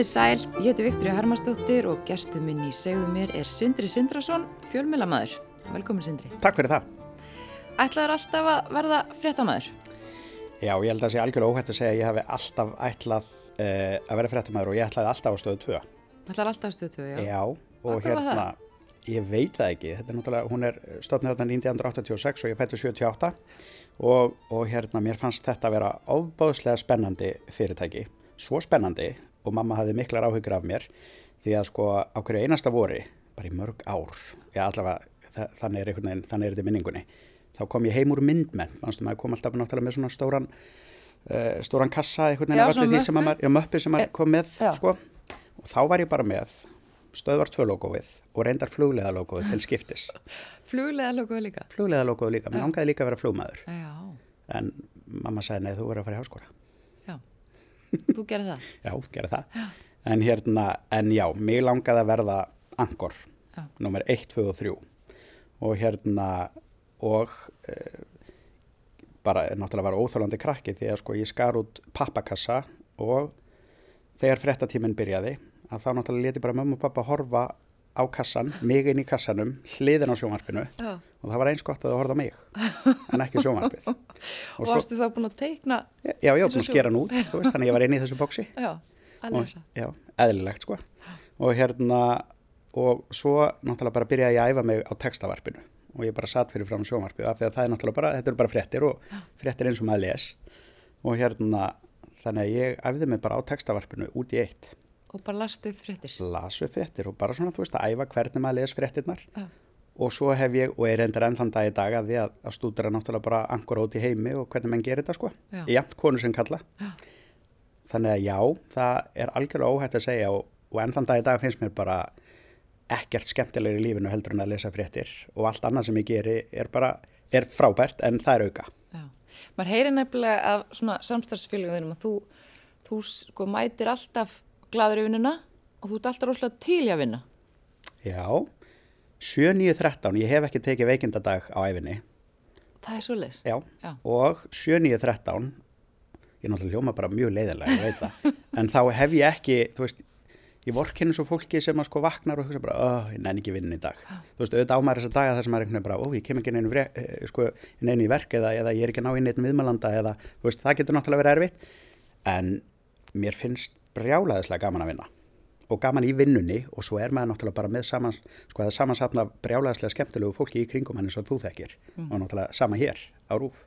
Komið sæl, ég heiti Viktoria Hermansdóttir og gestur minn í segðu mér er Sindri Sindrason, fjölmjölamæður. Velkomin Sindri. Takk fyrir það. Ætlaður alltaf að verða fréttamaður? Já, ég held að það sé algjörlega óhætt að segja að ég hafi alltaf ætlað uh, að vera fréttamaður og ég ætlaði alltaf á stöðu 2. Ætlaður alltaf á stöðu 2, já. Já, og var hérna, ég veit það ekki. Þetta er náttúrulega, hún er stofnir þarna 1986 og ég fættu 78 og, og hérna, mér fannst þetta að vera ofbáðslega spennandi fyrirtæki. Svo spennandi og mamma hafði miklar áhyggur af mér því að sko á hverju einasta vori, bara í mörg ár, já allavega þa þannig er, veginn, þannig er þetta minningunni, þá kom ég heim úr myndmenn, maður kom alltaf náttúrulega með svona stóran, uh, stóran kassa svona því sem maður, möppi sem Eh, maður kom með sko og þá var ég bara með stöðvart 2 logoið og reyndar flugleða logoið til skiptis. Fluglega logoðu líka? Flugleða logoið líka, mér Já. langaði líka að vera flugmaður Já, en mamma sagði nei þú verður að fara í háskóla. Já. Þú gerir það? Já, gera það. En hérna, en já, mig langaði að verða angor, Já. nummer 1, 2 og 3 og hérna og e, bara náttúrulega var óþálandi krakki því að sko ég skar út pappakassa og þegar frettatíminn byrjaði að þá náttúrulega leti bara mömmu og pappa horfa á kassan, mig inn í kassanum, hliðin á sjónvarpinu Já. Og það var eins gott að það horfa á mig en ekki sjónvarpið. Og, varstu þá búin að teikna? Já, ég var búin að skera út, þú veist, þannig að ég var inn í þessu bóksi. Já, Og-. Já, eðlilegt sko. Og hérna, og svo náttúrulega bara byrjaði ég að æfa mig á textavarpinu og ég bara satt fyrir fram sjónvarpið af því að það er náttúrulega bara, þetta eru bara fréttir og fréttir eins og maður les. Og hérna, þannig að ég æfði mig bara á textavarpinu út í eitt. Og bara lastu upp fréttir? Las og. Já. Svo hef ég, og er reyndar enn þann dag í dag að því að, að stúdra náttúrulega bara angur út í heimi og hvernig menn gerir þetta sko. Já. Jafnt konu sem kalla. Já. Þannig að já, það er algjörlega óhætt að segja og, og enn þann dag í dag finnst mér bara ekkert skemmtilegri í lífinu heldur en að lesa fréttir og allt annað sem ég geri er bara, er frábært en það er auka. Já. Maður heyrir nefnilega af svona samstarfsfélagum að þú, þú sko mætir alltaf gladur í vinnuna og þú ert alltaf rosalega til í að vinna. Já, 7.9.13, ég hef ekki tekið veikindadag á æfinni, Það er svo leis. já, Já. og 7.9.13, ég náttúrulega hljóma bara mjög leiðilega, ég veit það, en þá hef ég ekki, þú veist, ég vorkinu svo fólki sem að sko vaknar og hugsa bara, oh, ég nenni ekki vinnin í dag. Þú veist, auðvitað ámæri þessa daga þar sem maður er einhvern veginn bara, ó, ég kem ekki neinu, eh, sko, neinu í verk eða, eða ég er ekki að ná inn eitt viðmælanda eða, þú veist, það getur náttúrulega verið erfitt, en mér finnst brjálaðislega gaman að vinna og gaman í vinnunni og svo er maður náttúrulega bara með samans, sko það samansapna brjálaðislega skemmtilegu fólki í kringum henni svo þú þekkir og náttúrulega sama hér á rúf.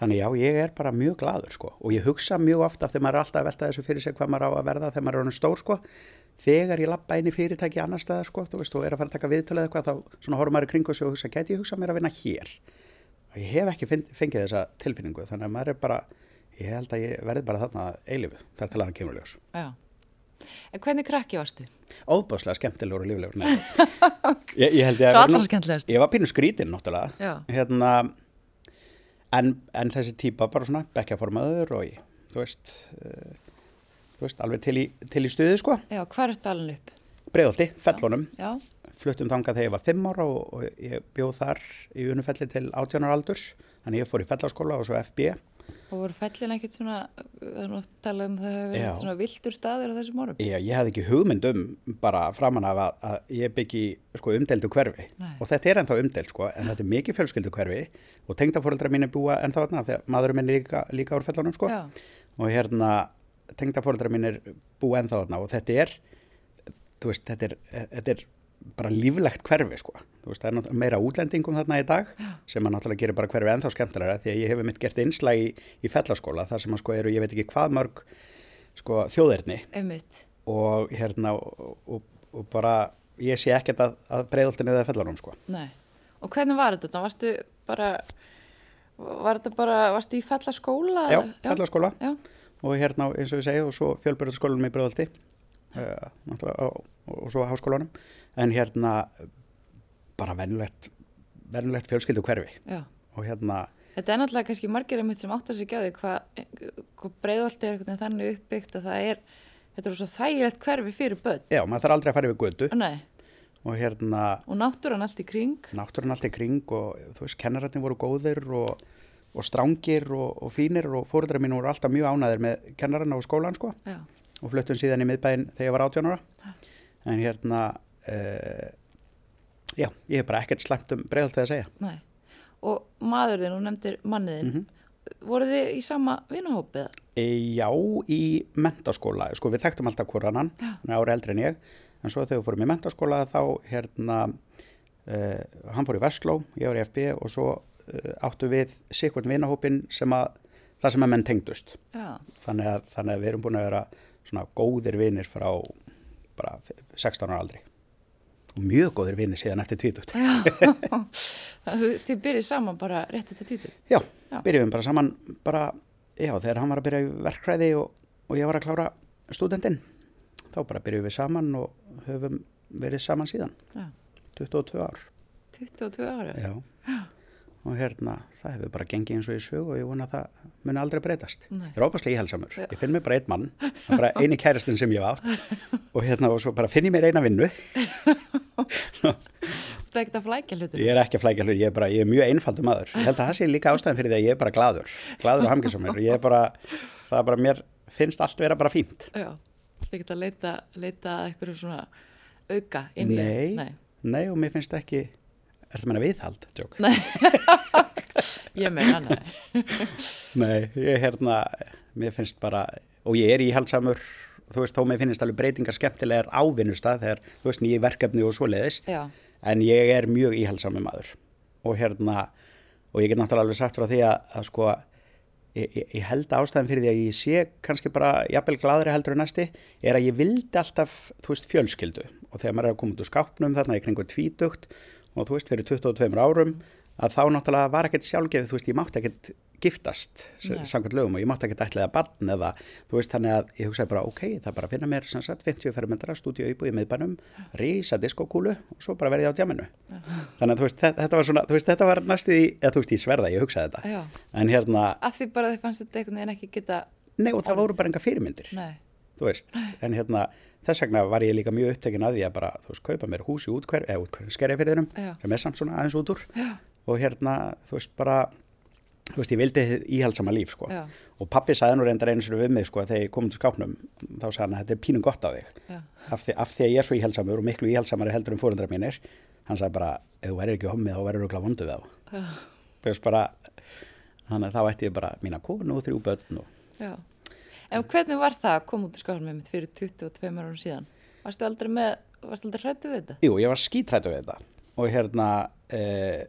Þannig já, ég er bara mjög gladur sko og ég hugsa mjög ofta þegar maður er alltaf að velta þessu fyrir sig hvað maður á að verða þegar maður er honum stór sko. Þegar ég lappa inn í fyrirtæki annar staðar sko, þú veist, og er að fara að taka viðtölu eða eitthvað, þá svona horfum maður í kringu sig og hugsa, gæti ég hugsa mér að vinna hér? Og ég hef ekki fengið þessa tilfinningu, þannig að maður er bara, ég held að ég verði bara þarna eilifu, þar til að hann kemur ljós. Já. En hvernig krakki varstu? Óbáslega skemmtilegur og líflegur, ég, ég held ég að skemmtilegast. Ég var pínu skrítinn náttúrulega. Já. Hérna, en, en þessi típa bara svona bekkjaformaður og ég, þú veist, uh, þú veist, alveg til í, til í stuði sko. Já, hvað ertu alveg upp? Breiðolti, fellunum, Já, fluttum þangað þegar ég var fimm ára og, og ég bjóð þar í unufelli til 18 ára aldurs. Þannig ég fór í fellaskóla og svo FB. Og voru fellin ekkert svona, það er oft talað um það hefur Já. verið svona viltur staður á þessum árum. Ég, ég hafði ekki hugmynd um bara framan af að, að ég byggi sko, umdeldu hverfi Nei. og þetta er ennþá umdeld sko, en þetta er mikið fjölskyldu hverfi og tengdafóreldra mín er búa ennþá þarna þegar maðurinn minn er líka, líka úr fellunum sko. Já, og hérna tengdafóreldra mín er búa ennþá þarna og þetta er þú veist, þetta er, þetta er bara líflegt hverfi sko. Þú veist, það er meira útlendingum þarna í dag sem að náttúrulega gerir bara hverfi ennþá skemmtilega því að ég hef mitt gert einslag í, í fellaskóla þar sem að sko eru, ég veit ekki hvað mörg sko einmitt. og hérna og, og, og bara ég sé ekkert að, að breyðoltinu eða fellanum sko. Nei. Og hvernig var þetta? Varstu bara, var þetta bara, varstu í fellaskóla? Já, fellaskóla Já, og hérna eins og ég segi og svo fjölbyrðarskólanum í breyðolti uh, og, og svo háskólanum en hérna bara venjulegt venjulegt fjölskyldu hverfi og hérna Þetta er náttúrulega kannski margir einmitt sem áttar sig ekki á því hvað hva breiðolti er veginn þannig uppbyggt að það er, þetta er svo þægilegt hverfi fyrir börn. já, maður þarf aldrei að fara yfir götu. Nei, og hérna og náttúran allt í kring. náttúrun allt í kring og þú veist, kennarættin voru góðir og, og strángir og, og fínir og fóruðra mín voru alltaf mjög ánæðir með kennarana og skólan sko. Já, og fluttum síðan í miðbæinn þegar ég var 18 ára. En hérna uh, já, ég hef bara ekkert slæmt um bregðalt að segja. Nei. Og maður þinn, þú nefndir manniðinn, Mhm. voru þið í sama vinuhópið? e, Já, í mentaskóla sko við þekktum alltaf hvort annan. Hann er ári eldri en ég, en svo þegar við fórum í mentaskóla þá hérna uh, hann fór í Vestló, ég var í FB og svo uh, áttu við sikvart vinahópin sem að það sem að menn tengdust. Þannig að, þannig að við erum búin að vera svona góðir vinir frá bara 16 ára aldri og mjög góðir vinir síðan eftir að þið byrjið saman bara rétt eftir títið. já, Já. byrjum bara saman bara, já, þegar hann var að byrja í verkræði og, og ég var að klára stúdendinn þá bara byrjum við saman og höfum verið saman síðan Já, 22 ár 22 ára. já. Og hérna, það hefur bara gengið eins og í sög og ég vona að það muni aldrei breytast. Ég er óbærslega íhalsamur, Já. ég finn mér bara einn mann það er bara eini kæristun sem ég hef átt. Og hérna og svo bara finn ég mér eina vinnu. Það er ekkert að flækja hlutur. ég er ekki að flækja hlut, ég er bara, ég er mjög einfaldur maður. Ég held að það sé líka ástæðan fyrir því að ég er bara gladur gladur og hamgisamur, ég er bara það er bara, mér finnst allt vera bara fínt. Já, það er ekkert að leita, leita. Nei. nei og mér finnst ekki ertu að meina viðhald, Nei, ég meina nei. nei, ég hérna mér finnst bara, og ég er íhaldsamur þú veist, þó mér finnst alveg breytingar skemmtilegar á vinnustað þegar, þú veist, nýju verkefni og svoleiðis Já, en ég er mjög íhaldsamur maður. Og hérna og ég get náttúrulega alveg sagt frá því að, að sko ég, ég, held ástæðan fyrir því að ég sé kannski bara jafnvel gladri heldur en næsti er að ég vildi alltaf, þú veist, fjölskyldu. Og þegar maður er að koma út úr skápnum þarna í kringur tvítugt og þú veist, fyrir 22 árum að þá náttúrulega var ekkert sjálfgefið, þú veist, ég mátti ekkert giftast samkvæmt lögum og ég mátti ekkert ætlaði að barn eða, þú veist, þannig að ég hugsaði bara, ok, það bara finna mér sem sagt 50 fermetra stúdíu íbúi í miðbænum, rísa diskokúlu og svo bara verði á djaminu. Þannig að þú veist, þetta, þetta var svona, þú veist, þetta var næstu í, eða þú veist, ég sverða, ég hugsaði þetta. já. En hérna, Af því bara þið fannst þetta einhvern veginn ekki geta, nei og það voru bara enga fyrirmyndir, nei, þú veist, en hérna, þess vegna var ég líka mjög upptekinn að því að bara, þú veist, kaupa mér hús í útkver, eða útkver, skerjafyrðinum, sem er samt svona aðeins út úr. Já, og hérna, þú veist, bara, þú veist, ég vildi íhaldsama líf, sko. já, Og pappi sagði nú reyndar einu sinni við mig, sko, þegar ég kom til skápnum, þá sagði hann að þetta er pínum gott á þig. Af því, af því að ég er svo íhaldsamur og miklu íhaldsamari heldur en fóreldrar mínir, hann sagði bara, ef þú værir ekki hommið, þá værir þú þannig að En hvernig var það að koma út úr skálum með mitt fyrir 22 árum síðan? Varstu aldrei með, varstu aldrei hrættu við þetta? Jú, ég var skítrættu við þetta. Og hérna eh,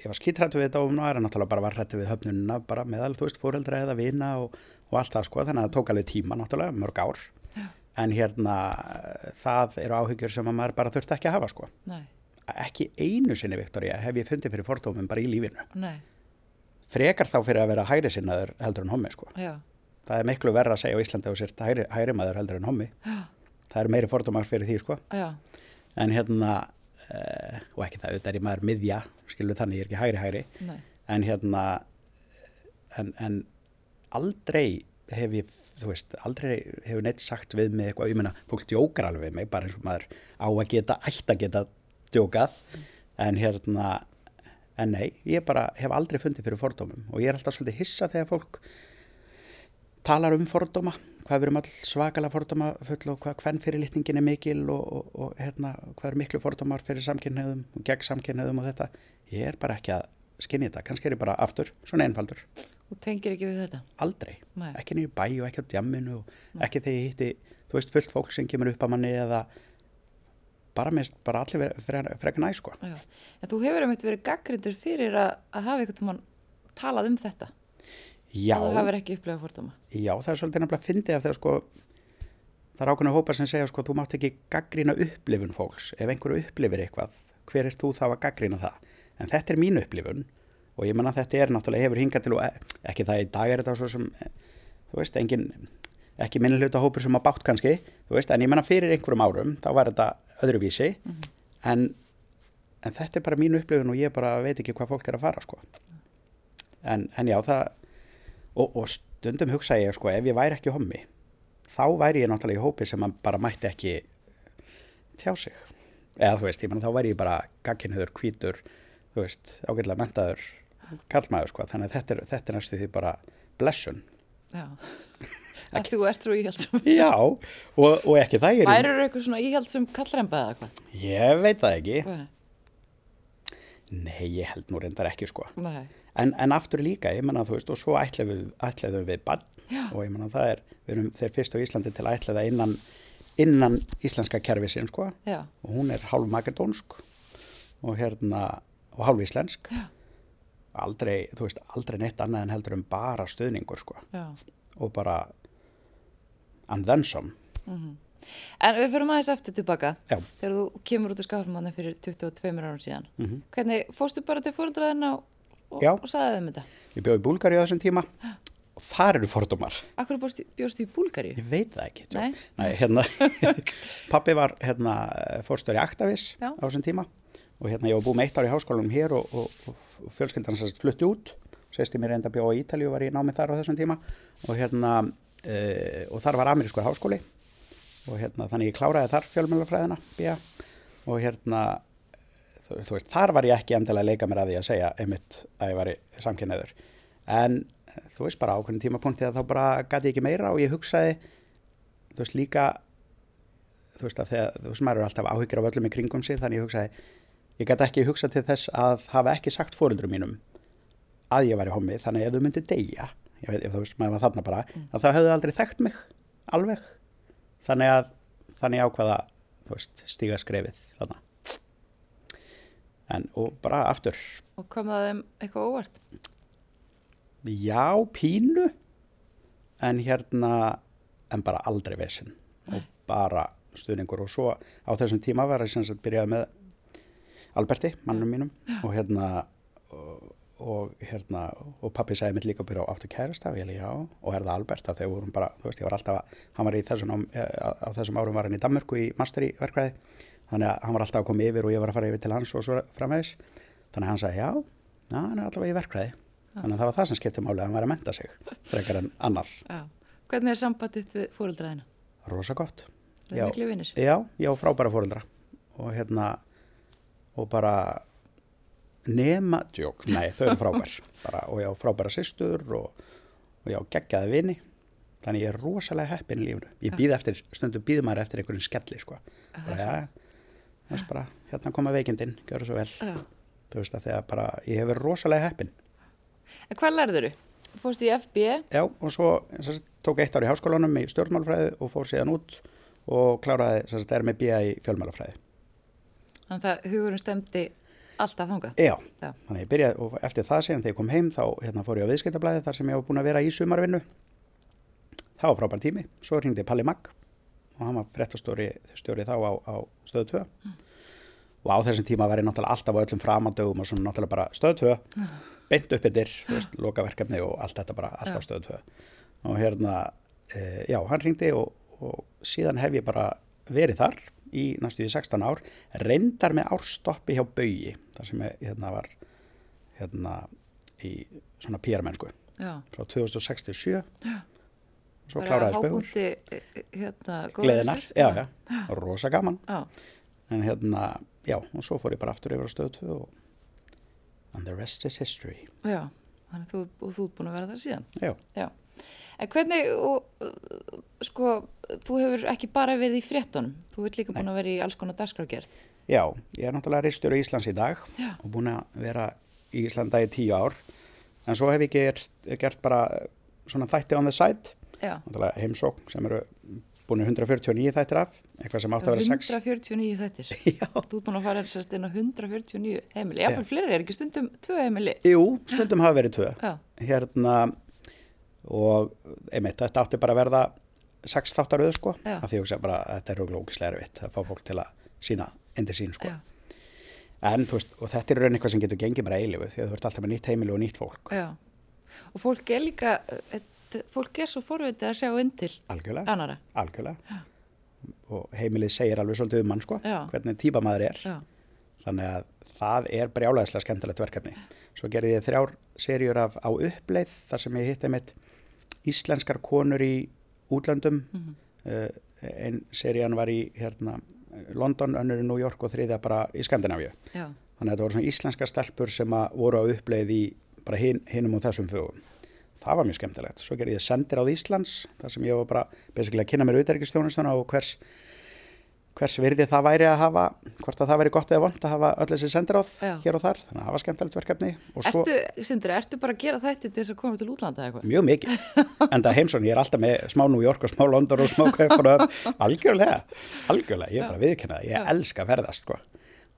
ég var skítrættu við þetta og nú er hann náttúrulega bara var hrættu við höfnununa bara meðal, þú veist, fóreldra eða vina og, og allt það sko, þannig að það tók alveg tíma náttúrulega, mörg ár. Já. en hérna, það eru áhyggjur sem að maður bara þurfti ekki að hafa sko. Nei, ekki einu sinni, Viktoria, hef ég fundið fyrir fordómum bara í lífinu, nei, frekar þá fyrir að vera hæri það er miklu verra að segja á Íslandi og sért hæri, hæri maður heldur en hommi. Það eru meiri fordómar fyrir því sko. Já, en hérna uh, og ekki það, auðvitað er ég maður miðja skilur þannig, ég er ekki hægri hægri. Nei, en hérna en, en aldrei hef ég, þú veist, aldrei hefur neitt sagt við mig eitthvað, ég meina fólk djókar alveg við mig, bara eins og maður á að geta ætti að geta djókað. En hérna en nei, ég bara hef aldrei fundið fyrir fordómum. Og ég er alltaf svolítið hissa þegar fólk talar um fordóma hvað við erum all svakalega fordóma full og hvað hvern fyrir litningin er mikil og, og, og hérna, hvað eru miklu fordómar fyrir samkynneðum og gegn samkynneðum og þetta ég er bara ekki að skinni þetta kannski er ég bara aftur, svona einfaldur þú tengir ekki við þetta? aldrei, Nei. ekki niður bæ og ekki á djamminu og ekki þegar ég hitti þú veist, fullt fólk sem kemur upp að manni eða bara mest, bara allir frekar frek næ sko Já, en þú hefur einmitt verið gaggrindur fyrir að, að hafa einhvern tímann talað um þetta. Já, Að þú hafur ekki upplegað fordóma. Já, það er svolítið nefnilega að fyndi af þegar sko það er ákveðna hópar sem segja sko þú mátt ekki gaggrýna upplifun fólks. Ef einhverju upplifir eitthvað, hver er þú þá að gaggrýna það? En þetta er mín upplifun og ég menna þetta er náttúrulega hefur hingað til og e- ekki það í dag er þetta svo sem eh, þú veist, engin ekki minni hluta hópur sem á bátt kannski þú veist, en ég menna fyrir einhverjum árum þá var þetta öðruvísi. En, en þetta er bara mín upplifun og ég bara veit ekki hvað fólk er að fara sko. En, en já, það og, og stundum hugsa ég sko ef ég væri ekki hommi þá væri ég náttúrulega í hópi sem man bara mætti ekki tjá sig eða þú veist, ég menn þá væri ég bara gagginhöður, hvítur, þú veist ágætlega mentaður, kallmaður sko þannig að þetta er, þetta er næstu því bara blessun Já. að þú ert svo íhaldsum. Já, og, og ekki það er Værið eru eitthvað svona íhaldsum kallremba eða hvað? Ég veit það ekki Nei. Nei, ég held nú reyndar ekki sko Nei. En, en aftur líka, ég menna þú veist og svo ætlaðum við, við bann og ég menna það er, við erum þeir fyrst á Íslandi til að ætlaða innan innan íslenska kerfi sín sko Já. og hún er hálf makedónsk og hérna og hálf íslensk Já. aldrei, þú veist, aldrei neitt annað en heldur um bara stuðningur sko Já. og bara and then some En við fyrir aðeins eftir tilbaka. Já. Þegar þú kemur út úr skáfnumanni fyrir 22 árum síðan. Mhm. Hvernig fórstu bara til fóröldraðina og, og, Já. og sagði þeim þetta? ég bjóði í Búlgari á þessum tíma og þar eru fordómar Akkur bjóstu, bjóstu í Búlgaríu? Ég veit það ekki. Nei. Nei hérna, pappi var hérna, fórstöri Aktavis á þessum tíma og hérna ég var búið með eitt ár í háskólanum hér og, og, og fjölskyldan sérst flutti út. Sérst ég mér reynda að bjóða í Ítalíu og var ég námið þar á þessum tíma og hérna uh, og þar var amerískur háskóli og hérna þannig ég kláraði þar fjölmjölafræðina og hérna þú, veist, þar var ég ekki endilega að leika mér að því að segja einmitt að ég var í samkynneður en eh, þú veist bara á hvernig tímapunkti að þá bara gæti ég ekki meira og ég hugsaði þú veist líka þú veist að þegar, þú veist maður er alltaf áhyggjur af öllum í kringum sig þannig ég hugsaði ég gæti ekki hugsa til þess að hafa ekki sagt fóruldrum mínum að ég væri homi þannig ef þau myndi deyja ég veit, ef þú veist, maður var þarna bara að þá hefðu aldrei þekkt mig alveg. Þannig að þannig ákvaða þú veist, stíga skrefið þannig en og bara aftur. Og kom það þeim eitthvað óvart? já, pínu. En hérna en bara aldrei vesinn og bara stuðningur. Og svo á þessum tíma var ég sem sagt byrjaði með Alberti, mannum mínum. Og hérna og, og hérna og pappi sagði mitt líka að byrja á áttu kærasta. Og ég leiði já. Og er það Albert þegar vorum bara þú veist ég var alltaf að hann var í þessum á, á þessum árum var hann í Danmörku í master í verkvæði þannig að hann var alltaf að koma yfir og ég var að fara yfir til hans og svo framvegis. Þannig að hann sagði já, já hann er alltaf í verkvæði þannig að það var það sem skipti máli að hann var að menta sig frekar en annar Já. Hvernig er sambandið við fóröldraðina? rosa gott. Já. Já, ég á frábæra fóreldra og hérna og bara nema, djók, nei þau eru frábær. Bara, og ég á frábæra systur og, og ég á geggjaði vini. Þannig ég er rosalega heppin í lífunu ég býð eftir, stundum býð maður eftir einhverjum skelli sko, bara já þess bara, hérna koma veikindin, gjöru svo vel Já. þú veist að þegar bara, ég hef verið rosalega heppin En hvað lærður þú? Fórst í FB? Já, og svo sagt, tók eitt ár í háskólanum í stjórnmálfræði og fór síðan út og kláraði, sagt, er með bíða í fjölmálafræði Þannig að það hugurinn stemdi alltaf þangað. Já, Já. þannig ég byrjaði og eftir það síðan þegar ég kom heim þá hérna, fór ég á viðskiptablaði þar sem ég var búin að vera í sumarvinnu. Það var frábær tími. Svo hringdi Palli Magg og hann var fréttastjóri stjóri þá á, á stöðu 2. Og á þessum tíma var ég náttúrulega alltaf á öllum framandögum og svona náttúrulega bara stöðu 2, beint upp yfir, lokaverkefni og allt þetta bara alltaf stöðu 2. Og hérna, e, já, hann hringdi og, og síðan hef ég bara verið þar í næstu í 16 ár, reyndar með árstoppi hjá Bauji, þar sem ég hérna var hérna í svona pýramennsku Já. frá 2067 svo kláraðist Baugur hábúndi, eh, hérna, gleðinar, góðærisins. já, já, rosa gaman Já. en hérna, já, og svo fór ég bara aftur yfir á stöðu 2 og and the rest is history Já. Þannig þú, og þú ert búin að vera þar síðan. já, Já. En hvernig, og, sko, þú hefur ekki bara verið í fréttunum, þú ert líka búin að vera í alls konar dagskrágerð. já, ég er náttúrulega reistur í Íslands í dag Já. og búin að vera í Íslanda í tíu ár en svo hef ég gert, gert bara svona þætti on the side Já. Heimsókn sem eru búin 149 þættir af eitthvað sem átti að vera 6 149 þettir. Já, Þú ert búin að fara sérst inn á 149 heimili. Jáfnvel fleiri er ekki stundum tvö heimili. jú, stundum hafa verið tvö Já. hérna og einmitt, þetta átti bara að verða sex þáttaröðu sko Já. af því að bara þetta er auglókislega erfitt að fá fólk til að sína indi sín sko Já. en þú veist, og þetta er raun eitthvað sem getur gengið bara eilifu því að þú ert alltaf með nýtt heimili og nýtt fólk Já. Og fólk er líka, eh, fólk er svo forvitið að sjá til algjörlega, annara. algjörlega og heimilið segir alveg svolítið um mann sko Já. hvernig típa maður er Já. þannig að það er brjálæðislega skemmtilegt verkefni svo gerði ég þrjár seríur af á uppleið þar sem ég hitti mitt íslenskar konur í útlöndum Mhm. uh, einn serían var í hérna, London, önnur í New York og þriðja bara í Skandinavíu Já. þannig að þetta voru svona íslenska stelpur sem voru á uppleið í bara hin, hinum og þessum fögum það var mjög skemmtilegt. Svo gerði ég sendir á Íslands, þar sem ég var bara basically að kynna mér auðverkistjónustuna og hvers, hvers virði það væri að hafa, hvort að það væri gott eða vond að hafa öll þessi sendiráð Já. hér og þar, þannig að það var skemmtilegt verkefni. Svo, Ertu, Sindri, ertu bara að gera þetta til þess að koma til útlanda eða eitthvað? Mjög mikið, en það heimsson, ég er alltaf með smá New York og smá London og smá Kaupur algjörlega, algjörlega, ég er bara viðkynna ég elska að ferðast sko.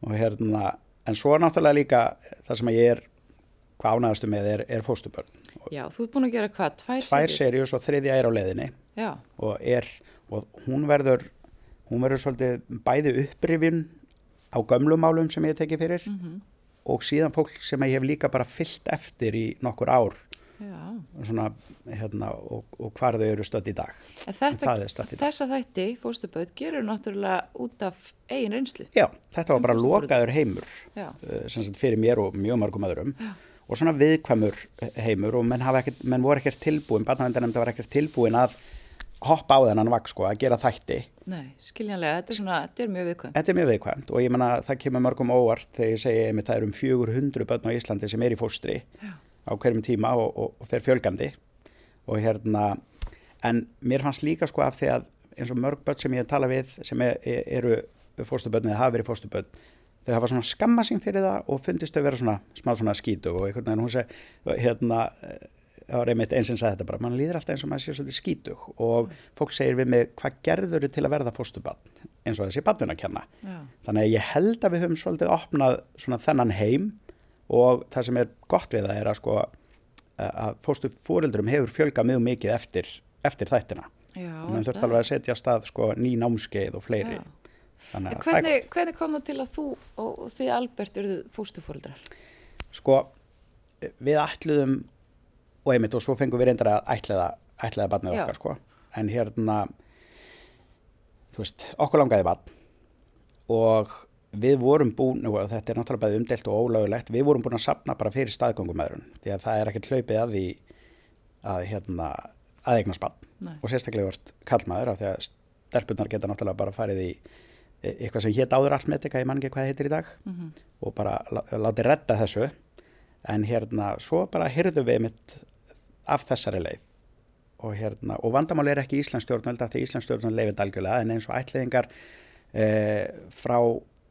og hérna, en svo náttúrulega líka það sem ég er, hvað ánægastu með er, er fóstubörn. Já, þú ert búin að gera hvað? Tvær, Tvær serjus og þriðja er á leiðinni Já, og er, og hún verður, hún verður svolítið bæði upprifjun á gömlumálum sem ég hef tekið fyrir og síðan fólk sem ég hef líka bara fyllt eftir í nokkur ár já. svona, hérna, og, og hvar þau eru stödd í dag. En En þetta, er fóstuböð, gerur náttúrulega út af eigin reynslu. Já, þetta var bara lokaður heimur Já. uh, fyrir mér og mjög mörgum öðrum og svona viðkvæmur heimur og menn, ekkert, menn voru ekkert tilbúin, barnavendanemnda var ekkert tilbúin að hoppa á þennan vaks sko, að gera þætti. Nei, skiljanlega, þetta er svona, þetta er mjög viðkvæm. Þetta er mjög viðkvæmt og ég menna það kemur mörgum óvart þegar ég segi einmitt það er um 400 börn á Íslandi sem er í fóstri Já. á hverjum tíma og, og, og fer fjölgandi og hérna en mér fannst líka sko af því að eins og mörg börn sem ég tala við sem er, eru fóstubörn eða hafa verið fóstubörn þau hafa svona skamma sín fyrir það og fundist þau vera svona smá svona skítu og einhvern veginn hún segi hérna eh, það var einmitt eins sem sagði þetta bara, mann líður alltaf eins og maður sé svolítið skítug og fólk segir við mig, hvað gerður þau til að verða fóstubann eins og þessi bannun að kenna Já, þannig að ég held að við höfum svolítið opnað svona þennan heim og það sem er gott við það er að sko að fóstu fóreldrum hefur fjölgað mjög mikið eftir, eftir þættina. Já. menn þurft alveg að setja stað sko ný námskeið og fleiri. Já. Er hvernig, hvernig kom það til að þú og þið Albert eruðu fóstufóreldrar? sko við ætluðum og einmitt og svo fengum við reyndar að ætlaða ætlaða barnið Já. okkar sko en hérna þú veist, okkur langaði barn og við vorum búin og þetta er náttúrulega bæði umdelt og ólögulegt við vorum búin að sapna bara fyrir staðgöngumæðurinn því að það er ekkert hlaupið að því að hérna að eignast barn Nei. og sérstaklega vart kallmaður af því að stelpunar geta náttúrulega bara farið í eitthvað sem hétt áður artmetika, ég man ekki hvað heitir í dag. Mhm. og bara lá- látið redda þessu. En hérna svo bara hyrðum við mitt af þessari leið. Og hérna og vandamál er ekki Íslands stjórnvöld af því Íslands stjórnvöld leifið algjörlega en eins og ætliðingar e, frá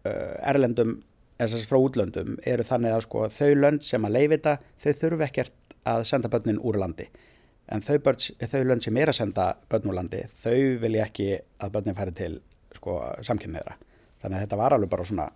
e, erlendum sagt frá útlöndum eru þannig að sko þau lönd sem að leifið þetta þau þurfu ekkert að senda börnin úr landi. En þau, börn, þau lönd sem er að senda börn úr landi þau vilja ekki að börnin færi til sko samkynniðra þannig að þetta var alveg bara svona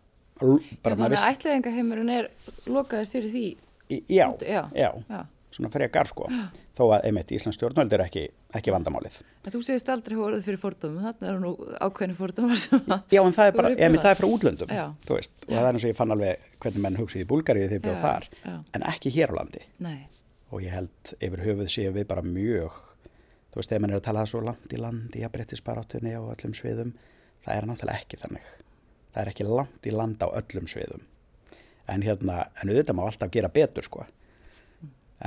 bara þannig að ætlaðingaheimurinn er lokaður fyrir því. Í- Já, já, já, já. svona frekar sko þó að einmitt Íslands stjórnvöld er ekki, ekki vandamálið En þú segist aldrei hafa orðið fyrir fordómum, þarna eru nú ákveðni fordómar sem að... Já, en það er bara, einmitt upplifað. það er frá útlöndum Já. þú veist, og Já. það er eins og ég fann alveg hvernig menn hugsaði í Búlgaríu þegar ég bjóð þar já. en ekki hér á landi Nei, og ég held yfir höfuð séum við bara mjög þú veist, ef mann er að tala það svo langt í land í að breyttisbaráttunni og öllum sviðum það er náttúrulega ekki þannig. Það er ekki langt í land á öllum sviðum. En hérna, en auðvitað má alltaf gera betur sko.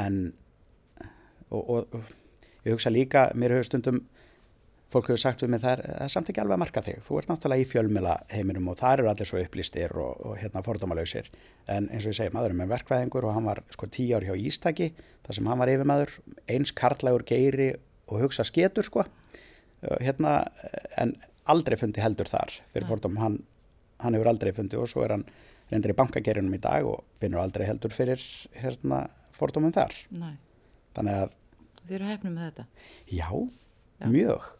En og, og, og ég hugsa líka, mér hefur stundum fólk hefur sagt við mig það er, er samt ekki alveg að marka þig, þú ert náttúrulega í fjölmila heiminum og það eru allir svo upplýstir og, og hérna fordómalausir, en eins og ég segi maðurinn með verkvæðingur og hann var sko tíu ár hjá Ístaki, þar sem hann var yfirmaður eins karlægur geiri og hugsa sketur sko. Hérna, en aldrei fundi heldur þar fyrir fordóm, hann, hann hefur aldrei fundi og svo er hann reyndir í bankagerinum í dag og finnur aldrei heldur fyrir hérna fordómum þar nei, þannig að þið eru hefnum með þetta. Já, Já. mjög.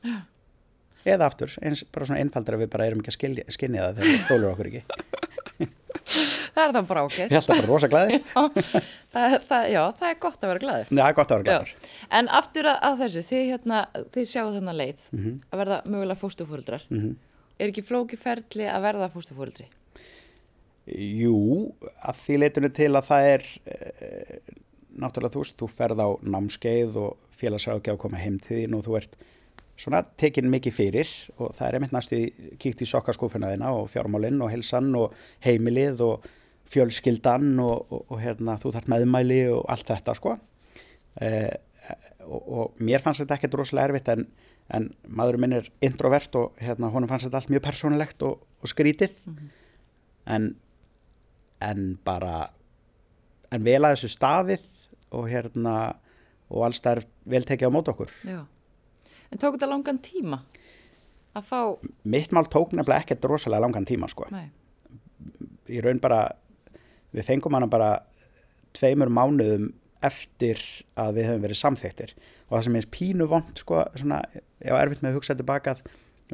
Eða aftur, eins, bara svona einfaldar að við bara erum ekki að skilja, skinja það þegar við þólur okkur ekki. Það er það bara ágætt. Ég held það bara rosa glæðir. það, það, já, það er gott að vera glæður. Já, það er gott að vera glæður. En aftur að, að þessu, þið, hérna, þið sjáu þennan leið Mhm. að verða mögulega fóstufóreldrar. Er ekki flóki ferli að verða fóstufóreldri? Jú, að því leitunni til að það er e, náttúrulega þú veist, þú ferð á námskeið og félagsrákja að koma heim til þín og þú ert svona tekin mikið fyrir og það er einmitt næstu kíkt í sokkaskúfuna þina og fjármálinn og helsan og heimilið og fjölskyldan og, og, og hérna, þú þarf meðmæli og allt þetta sko eh, og, og mér fannst þetta ekkert rosalega erfitt en, en maðurinn minn er introvert og hérna, honum fannst þetta allt mjög persónulegt og, og skrítið en, en bara en vel að þessu staðið og hérna og alls það er vel tekið á mót okkur. Já. En tók þetta langan tíma að fá, Mitt mál tók nefnilega ekkert rosalega langan tíma sko. nei, Í raun bara, við fengum hana bara tveimur mánuðum eftir að við höfum verið samþyktir og það sem er pínu vond sko, svona, ég var erfitt með að hugsa tilbaka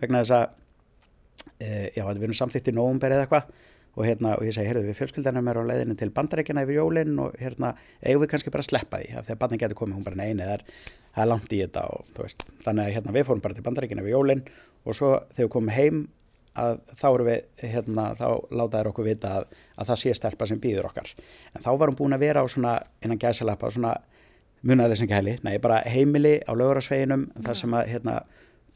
vegna þess að e, já, við erum samþyktir í nóvumber eða eitthvað. Og, hérna, og ég segi, heyrðu, við fjölskyldanum er á leiðinu til bandarækjana yfir jólinn og hérna, eigum við kannski bara að sleppa því? Af því að barni getur komið, hún bara neini, það er, langt í þetta og veist, þannig að hérna, við fórum bara til bandarækjana yfir jólinn og svo þegar við komum heim að þá erum við, hérna, þá láta þær okkur vita að, að það sé stelpa sem býður okkar. En þá var hún búin að vera á svona innan gæsalappa, svona munaleysingahæli, nei, bara heimili á lögurasveginum, þar sem að hérna,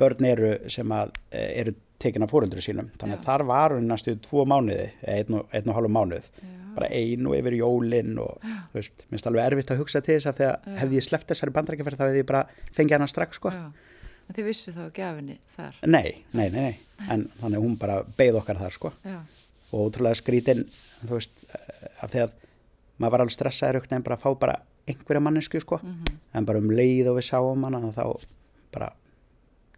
börn eru sem að e, eru tekin af fóreldru sínum, þannig að Já. þar var hún næstu tvo mánuði, einn og, einn og hálfu mánuð. Já, bara ein og yfir jólin og þú veist, minnst alveg erfitt að hugsa til þess að þegar hefði ég sleppt þessari bandarækjaferð þá hefði ég bara fengið hana strax sko. Já. En þið vissu þá gafinni þar. Nei, nei, nei, nei, en þannig að hún bara beigð okkar þar sko. Já, og ótrúlega skrítin, þú veist, af því að maður var alveg stressaður ekkert en bara að fá bara einhverja mannesku sko, mhm, en bara um leið og við sáum hana þá bara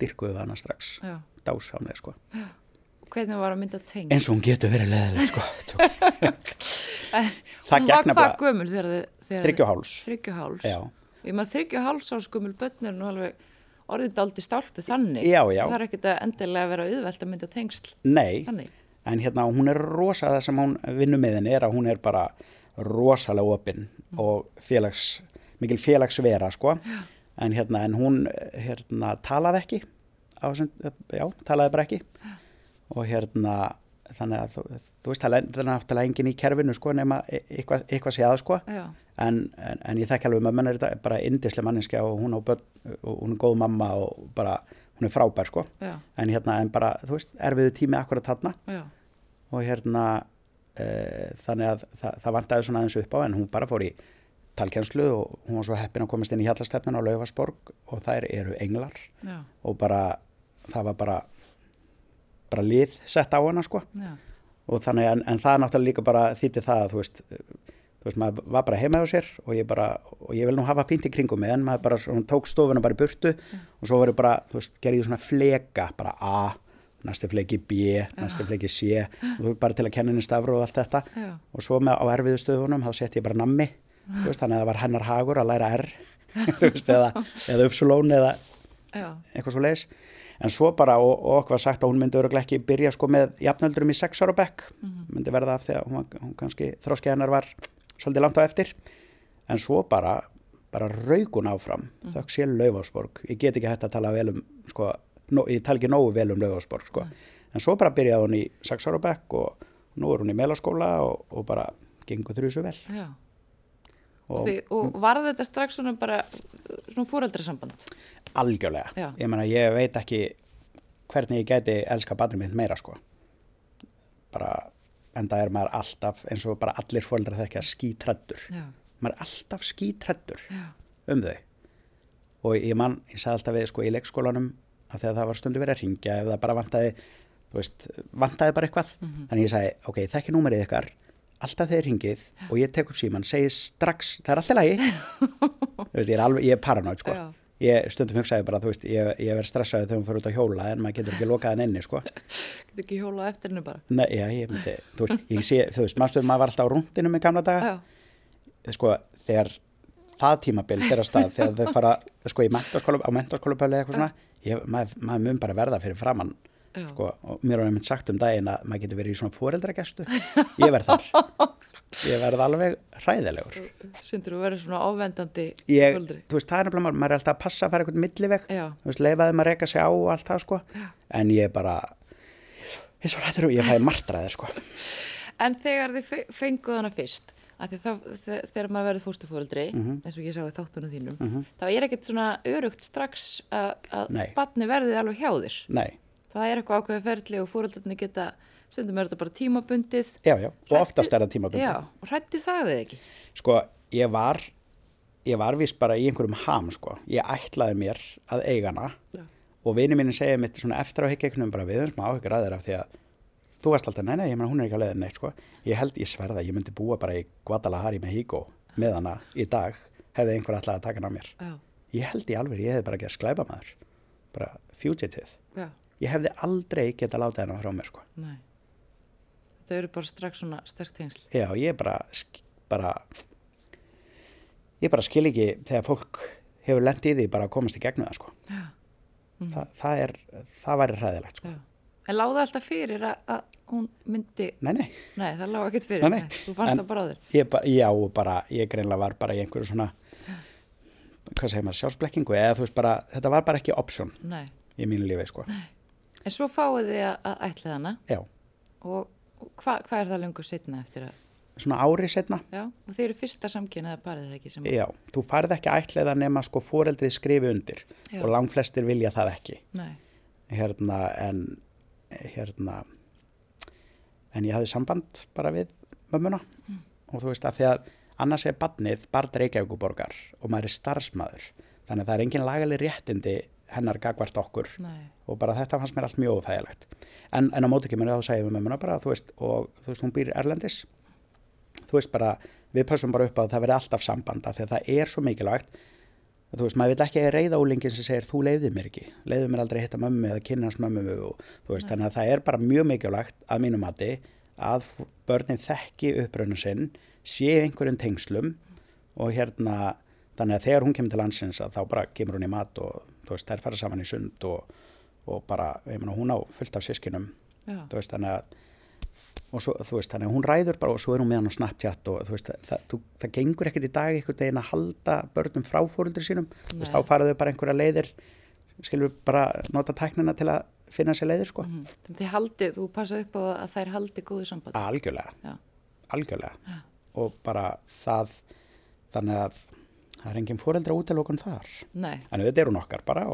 dyrkuðu hana strax, já. dásamlega sko, Og hvernig var að mynda teng? eins og hún getur verið leðileg sko, það Hún var hvað þið- þryggjuháls, Þryggjuháls. já, Ég maður þryggjuháls á skumul börn er nú alveg orðið daldi stálpu þannig. já, já, Það er ekkert að endilega vera auðvelt að mynda tengsl nei, þannig. en hérna hún er rosa það sem hún vinnur með henni er að hún er bara rosalega opinn og félags, mikil félagsvera sko, en hérna en hún hérna talaði ekki á þessum, já, talaði bara ekki. Og hérna þannig að þú, þú veist, það er er náttúrulega engin í kerfinu sko nema e- eitthvað, eitthvað séða sko. Já, en, en, en ég þekki alveg með mönnur þetta er bara indislega manninskja og hún börn og hún er góð mamma og bara hún er frábær sko. Já, en hérna en bara, þú veist, erfiðu tími akkurat þarna. Já, og hérna e, þannig að það, það vantaði svona aðeins upp á en hún bara fór í talkjenslu og hún var svo heppin að komast inn í hjallastefnun á Laufasborg og þær eru englar. Já, og bara það var bara bara lið sett á hana sko. Já, og þannig en, en það er náttúrulega líka bara þýtti það að þú veist þú veist maður var bara heima á sér og ég bara og ég vil nú hafa fínt í kringum mig en maður bara svona, tók stofuna bara í burtu og svo verður bara þú veist gerði ég svona fleka bara A næstu fleki B, næstu fleki C og þú bara til að kenna henni stafru og allt þetta. Já, og svo með á erfiðu stöðunum þá sett ég bara nammi veist, þannig að það var hennar hagur að læra R veist, eða, eða uppsulón eða já, eitthvað svo leiðis en svo bara og, og okkur var sagt að hún myndi öruglega ekki byrja sko með jafnöldurum í sex ára bekk. Myndi verða af því að hún, hún kannski þróski hennar var svolítið langt á eftir. En svo bara bara raugun áfram. Þökk sé Laufásborg. Ég get ekki hægt að tala vel um sko, nó, ég tala ekki nógu vel um Laufásborg sko. en svo bara byrjaði hún í sex ára bekk og nú er hún í melaskóla og, og bara gengur þrjusu vel. Já. Og, þið, og var þetta strax svona bara svona fóreldrasamband? algjörlega. Já. ég meina ég veit ekki hvernig ég geti elska badri mitt meira sko. Bara enda er maður alltaf eins og bara allir fóldra þekkja skítrættur maður er alltaf skítrættur um þau. Og ég man, ég sagði alltaf við sko í leikskólanum af því að það var stundu verið að ringja ef það bara vantaði, þú veist, vantaði bara eitthvað. Þannig ég sagði, ok, þekki númerið ykkar alltaf þegar ringið og ég tek upp síman, segi strax, það er alltaf lægi veist, ég er alveg, ég er paranoid sko. Ég stundum hugsaði bara, veist, ég, ég verð stressaði þegar hún fyrir út að hjóla en maður getur ekki lokað henni sko. Getur ekki hjólað eftir henni bara? Nei, já, ég myndi, þú veist, ég sé, þú veist, maður maður var alltaf á rúndinu með gamla daga? Sko, þegar það tímabil fyrir að stað, þegar þau fara sko, mentaskóla, á mentaskólapöli eitthvað svona ég, maður, maður mun bara verða fyrir framann sko, og mér var einmitt sagt um daginn að maður getur verið í svona fóreldragestu ég verð þar. Ég verð alveg hræðilegur. Syndur þú verið svona ofvendandi ég, þú veist, það er nefnilega, maður- er alltaf að passa að fara eitthvað milliveg, Já, þú veist, leifaði maður að reyka sig á og allt það, sko, en ég bara ég er svo rættur og ég fæði martraði, sko. En þegar þið fe- fenguð hana fyrst þá, þe- þegar maður verður fóstufóreldri Mhm. eins og ég sá í þáttunum þínum þá er ekkert svona örugt strax að, batni verði alveg hjá þér. Nei, það er eitthvað ákveðið ferli og fóreldarnir geta stundum er þetta bara tímabundið já, já, og oftast er það tímabundið já, og hrætti það þið ekki sko, ég var ég var vist bara í einhverjum ham sko. ég ætlaði mér að eiga hana Já. og vini mínu segja mitt svona eftir á higgeknum bara við höfum smá áhyggjur að þeirra af því að þú varst alltaf, nei, nei, ég meina hún er ekki að leiða neitt sko. ég held, ég sverða, ég myndi búa bara í Guadalajara með Higo með hana í dag hefði einhver alltaf að taka hann á mér. já, Ég held í alveg, ég hefði bara gett sklæpa maður, bara fugitive. já, Ég hefði aldrei geta látið hennar frá mér, sko. nei. Þau eru bara strax svona sterk tengsl. Já, ég bara, bara, ég bara skil ekki þegar fólk hefur lent í því bara að komast í gegnum það, sko. Já, Þa, það er, það væri hræðilegt, sko. En láði alltaf fyrir að, að hún myndi, Nei, nei, nei það láði ekkert fyrir, Nei, nei. þú fannst En- það bara á þér. ég bara, já, bara, ég greinlega var bara í einhverju svona, hvað segir maður, sjálfsblekkingu, eða þú veist bara, þetta var bara ekki option Nei. í mínu lífi, sko. En svo fáið þið að, ætla hana Já, og, og hvað hva er það lengur setna eftir að, svona ári setna, já, og þeir eru fyrsta samkynna eða parið það ekki sem, já, þú farið ekki að ætla það nema sko foreldrið skrifi undir. Já. og langflestir vilja það ekki. nei, Hérna, en, hérna, en ég hafði samband bara við mömmuna. Og þú veist að því að annars er badnið barn Reykjavíkuborgar og maður er starfsmæður þannig að það er engin lagaleg réttindi hennar gagvart okkur. Nei, og bara þetta fannst mér allt mjög óþægilegt. En, en á móti kemur þá segja við mömmuna bara þú veist, og þú veist hún býr erlendis. Þú veist bara, við pössum bara upp að það verði alltaf samband af því að það er svo mikilvægt. Þú veist, maður vil ekki reyða úlingin sem segir þú leiðið mér ekki, leiðið mér aldrei hitta mömmu eða kynnast mömmu og þú veist, þannig að það er bara mjög mikilvægt að mínu mati að börnin þekki uppröðinu sinn sé einhverjum tengslum og hérna þannig að þegar hún kemur til landsins að þá bara kemur hún í mat og veist, þær fara saman í sund og, og bara, ég meina, hún á fullt af sískinum já, þú veist, þannig að og svo, þú veist, þannig að hún ræður bara og svo er hún með hann á Snapchat og þú veist, það, það, það gengur ekkert í dag einhvern veginn að halda börnum frá fóröldur sínum, þú veist, Nei. þá faraðu bara einhverja leiðir, skilur bara nota tæknina til að finna sér leiðir, sko, mm. þið haldið, þú passa upp á að þær haldi góðu samband, algjörlega. Já, algjörlega, Já. og bara það, þannig að það er engin fóreldra útilokun þar. Nei, en þetta er hún okkar bara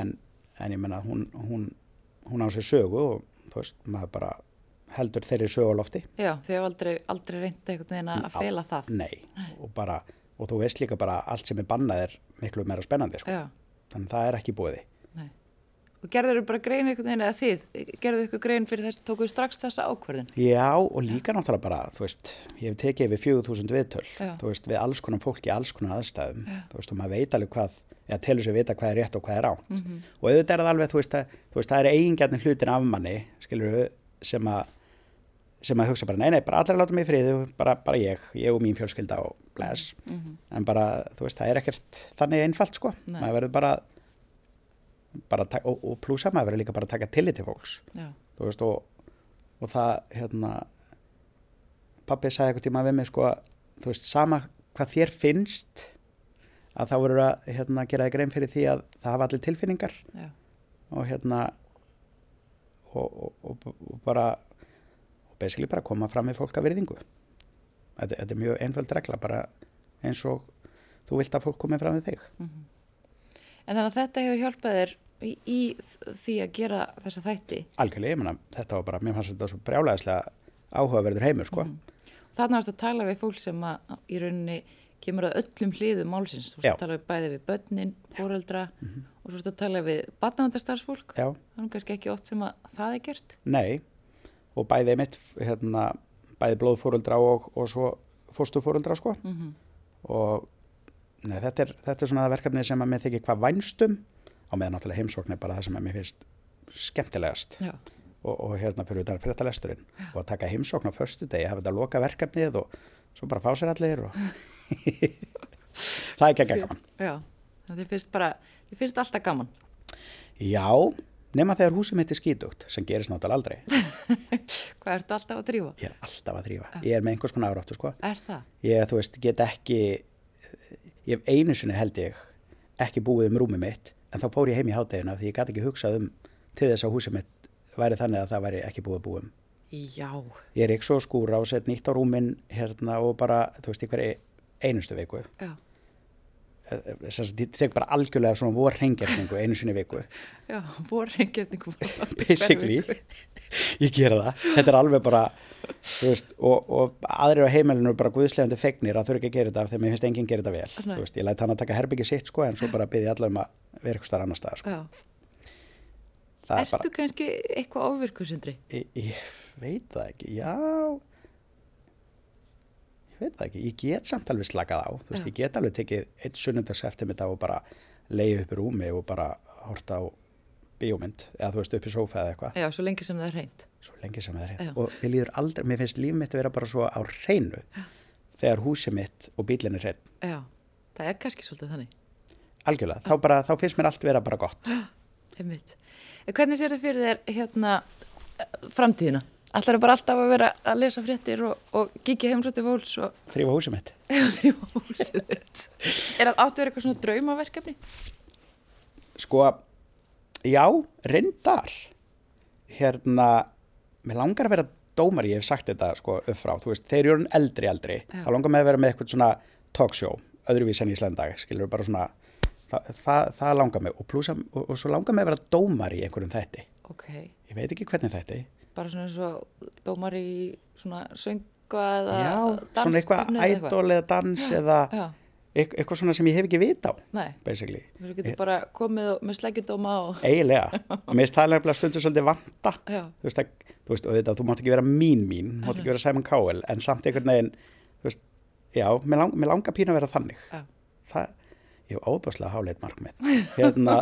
en, en ég menna hún, hún, hún á sér sögu og þú veist, maður bara heldur þeirri sögu á lofti. Já, þið hefur aldrei, aldrei reyndi einhvern veginn að fela það, Nei, og bara, og þú veist líka bara allt sem er bannað er miklu meira spennandi sko. þannig að það er ekki búiði nei. Og gerður þau bara grein einhvern veginn eða þið, gerður þau eitthvað grein fyrir þess, tókuðu strax þessa ákvörðin? Já, og líka náttúrulega bara, þú veist ég hef tekið yfir 4000 viðtöl Já. þú veist, við alls konar fólki, alls konar aðstæðum Já. þú veist, og maður veit alveg hvað eða telur sér vita hvað er rétt og hvað er á Mm og auðvitað er það alveg, þú veist, að, þú veist það er eigingjarnir hlutin af manni, skilur við sem að sem að hugsa bara, nei, nei, bara allir láta mig í friði bara, bara ég, ég og mín fjölskylda og bless, -hmm. en bara, þú veist, það er ekkert þannig einfalt, sko, Nei. maður verður bara bara, ta- og, og plúsa maður verður líka bara að taka tillit til fólks. Veist, og, og það, hérna pappi sagði eitthvað tíma við mig, sko, þú veist, sama hvað þér finnst að þá verður að, hérna, gera þig grein fyrir því að það hafa allir tilfinningar. Já, og hérna og, og, bara og basically bara koma fram með fólk að virðingu. Þetta, þetta er mjög einföld regla bara eins og þú vilt að fólk komi fram við þig. Mm En þannig að þetta hefur hjálpað þér í, í því að gera þessa þætti. algjörlega, ég meina, þetta var bara, mér fannst þetta svo brjálæðislega áhugaverður heimur, sko. Þarna varst að tala við fólk sem að í rauninni kemur að öllum hliðum málsins. Þú Já. að tala við bæði við börnin, fóreldra Mhm. og svo varst að tala við Það er nú kannski ekki oft sem að það er gert. nei og bæði mitt, hérna bæði blóðfóruldra og, og svo fóstufóruldra, sko Mm og nei, þetta, er, þetta er svona það verkefni sem að mér þykir hvað vænstum á meðan náttúrulega heimsókn er bara það sem að mér finnst skemmtilegast Já, og, og hérna fyrir þetta lesturinn og að taka heimsókn á föstu degi, hafa þetta að loka verkefnið og svo bara fá sér allir og það er ekki gaman já. Þið finnst bara, þið finnst alltaf gaman. já, nema þegar húsið mitt er skítugt sem gerist náttúrulega aldrei Hvað ertu alltaf að drífa? ég er alltaf að þrýfa, ég er með einhvers konar áráttu sko. Er það? ég, þú veist, get ekki ég hef einu sinni held ég ekki búið um rúmið mitt en þá fór ég heim í háttegina því ég gæti ekki hugsað um til þess að húsið mitt væri þannig að það væri ekki búið að búið um. Já. ég er ekki svo skúra og sett nýtt á rúmin hérna og bara, þú veist, í hverju einustu viku. Já, ég tek bara algjörlega svona vor hrengjefningu einu sinni viku. Já, voru reyngjörningum. basically, ég gera það. Þetta er alveg bara veist, og, og aðrir á heimilinu eru bara guðslegandi fegnir að þurfa ekki að gera þetta að mér finnst enginn gera þetta vel veist, ég læt hann að taka herbyggi sitt sko en svo bara byrði allar um að vera eitthvað starf annar stað sko. Það er Ertu bara, kannski eitthvað ofvirkusindri? ég, ég veit það ekki. Já ég veit það ekki, ég get samt alveg slakað á, veist, Já. ég get alveg tekið eitt sunnundags eftir mitt og bara leiði upp í rúmi og bara horta á bíómynd, eða þú veist, upp í sófa eða eitthvað, Já, svo lengi sem það er reynd. svo lengi sem það er Já. hérna. Og mér líður aldrei, mér finnst líf mitt vera bara svo á hreinu þegar húsið mitt og bílinn er hrein. Já, það er kannski svolítið þannig. Algjörlega, þá, bara, þá finnst mér allt vera bara gott. Einmitt. En Hvernig sér þið fyrir þér hérna framtíðina? Allar er bara alltaf að vera að lesa fréttir og, og kíkja heimsótti fólks og Þrýfa húsið mitt. þrjá húsið þitt. Er það áttu að vera eitthvað svona draumaverkefni? Sko, já, reyndar. Hérna, mér langar að vera dómar, ég hef sagt þetta sko upp frá, þú veist, þeir eru eldri, eldri. Já. þá langar mig að vera með eitthvað svona talkshow, öðruvís en í Íslandag, skilur bara svona, það, það, það langar mig og, plussa, og, og svo langar mig að vera dómar í einhverjum þætti. Ok, Ég veit ekki hvernig þætti. Bara svona eins og dómar í svona sönga eða Já, dansefni svona eitthvað ædol eða dans eða Já, eit- eitthvað svona sem ég hef ekki vit á, nei, basically. þú getur bara komið og, með sleggjadóma og... Eiginlega. Mér það nefnilega stundur svolítið vanta. Já, þú veist, að, þú veist, þetta, þú mátt ekki vera mín mín, þú mátt ekki vera Simon Cowell, en samt einhvern veginn, þú veist, já, mér, lang, langar pínu að vera þannig. já, Það, ég hef óbúslega háleit markmið. Hérna,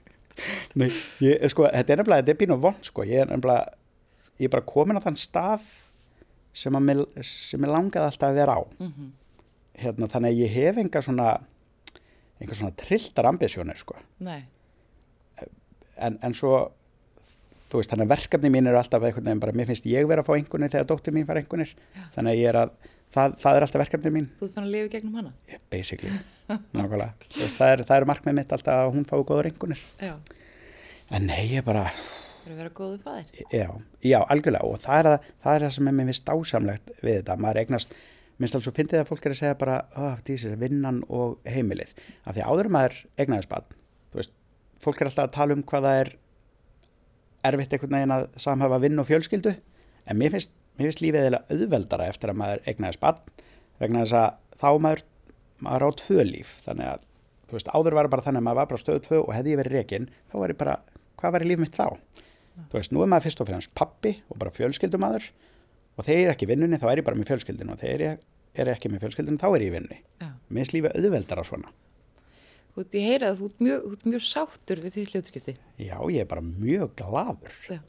nei, ég, sko, þetta er nefnilega, þetta er pínu vond, sko, ég er nefnilega, ég er bara komin á þann stað sem að mér, sem mér langaði alltaf að vera á. mhm, Hérna, þannig að ég hef enga svona, enga svona trilltar ambisjónir, sko. en, en svo þú veist, þannig að verkefni mín eru alltaf einhvern veginn bara, mér finnst ég vera að fá einhvernir þegar dóttir mín fær einhvernir, þannig að ég er að það, það er alltaf verkefni mín, þú ert fann að lifa gegnum hana? yeah, basically. Nákvæmlega, veist, það er, það er markmið mitt alltaf að hún fái góður einhvernir Já, en nei, ég bara, fyrir að vera góðu fæðir. já, já, algjörlega. Og það er það, það, er það sem er mér finnst dásamlegt við þetta, maður eignast minnst alveg svo fyndið að fólk er að segja bara oh, dísis, vinnan og heimilið. Af því áður maður eignaðist barn þú veist, fólk er alltaf að tala um hvað það er erfitt einhvern veginn að samhafa vinn og fjölskyldu. En mér finnst, mér finnst lífið eða auðveldara eftir að maður eignaðist barn vegna þess að þá maður maður á tvö líf. Þannig að þú veist, áður var bara þannig að maður var bara stöðu tvö og hefði ég verið rekin, þá var ég bara hvað var í líf mitt þá? Þú veist, nú er maður fyrst og fremst pappi og bara fjölskyldumadur og ég er ekki í vinnunni þá er ég bara með fjölskyldinu og ég er ekki með fjölskyldinu þá er ég í vinnunni. Já, Mér finnst lífið auðveldara svona. þú ert, ég heyra að þú ert mjög, mjög sáttur við því hljótskipti. Já, ég er bara mjög gladur. Já,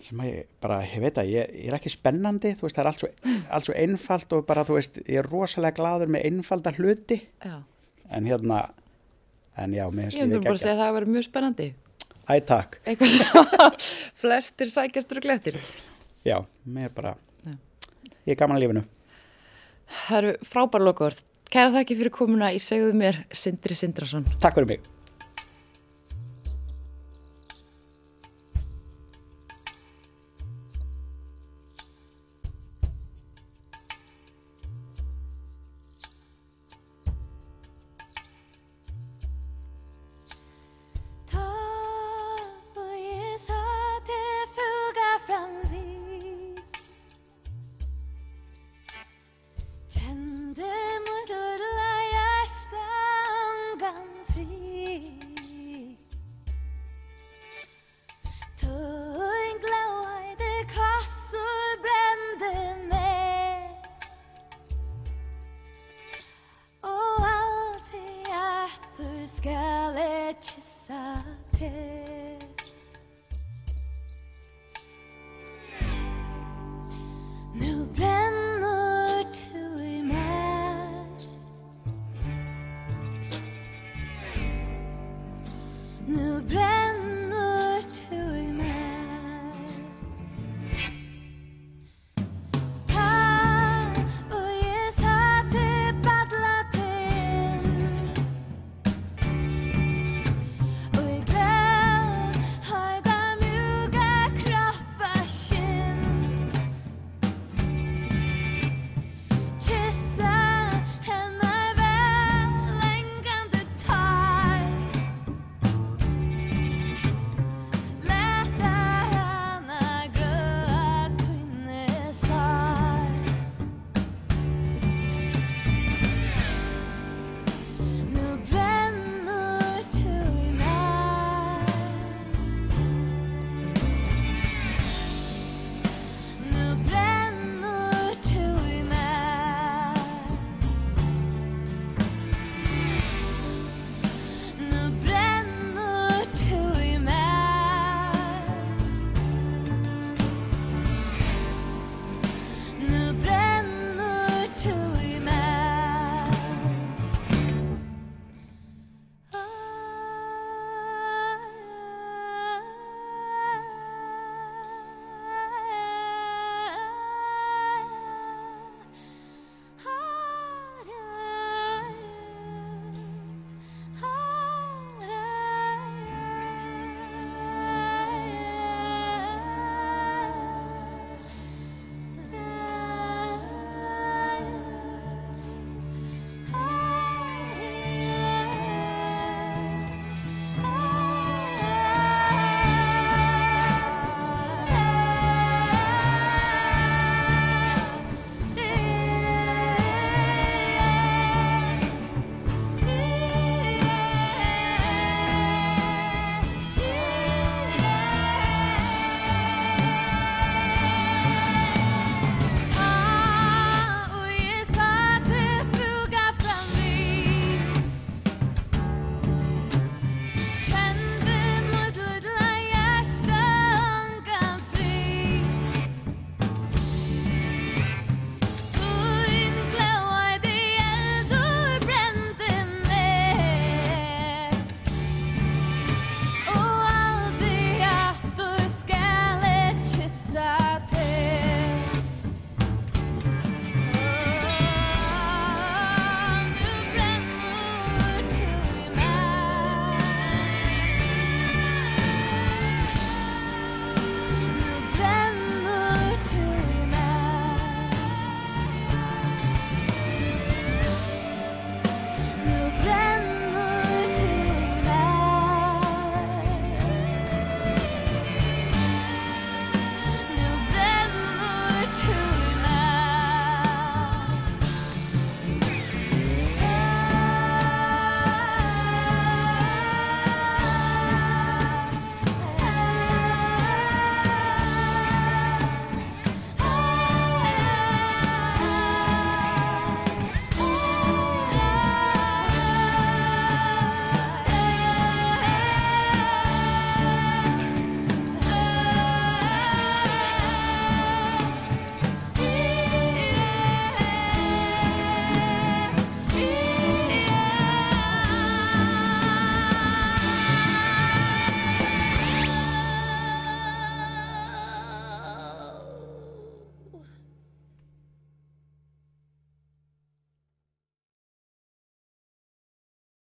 Sem að ég bara, ég veit að ég, ég er ekki spennandi, þú veist, það er allt svo, allt svo einfalt og bara, þú veist, ég er rosalega gladur með einfalda hluti já. en hérna, en já, Ég lífið bara að segja að það var mjög spennandi. Æ, takk. Eitthvað sem flestir sækjast rugl eftir. Já, mér bara, Já. ég er gaman að lífinu. Það eru frábæra lokaord. Kæra þakki fyrir komuna í segðu mér Sindri Sindrason. Takk fyrir mig.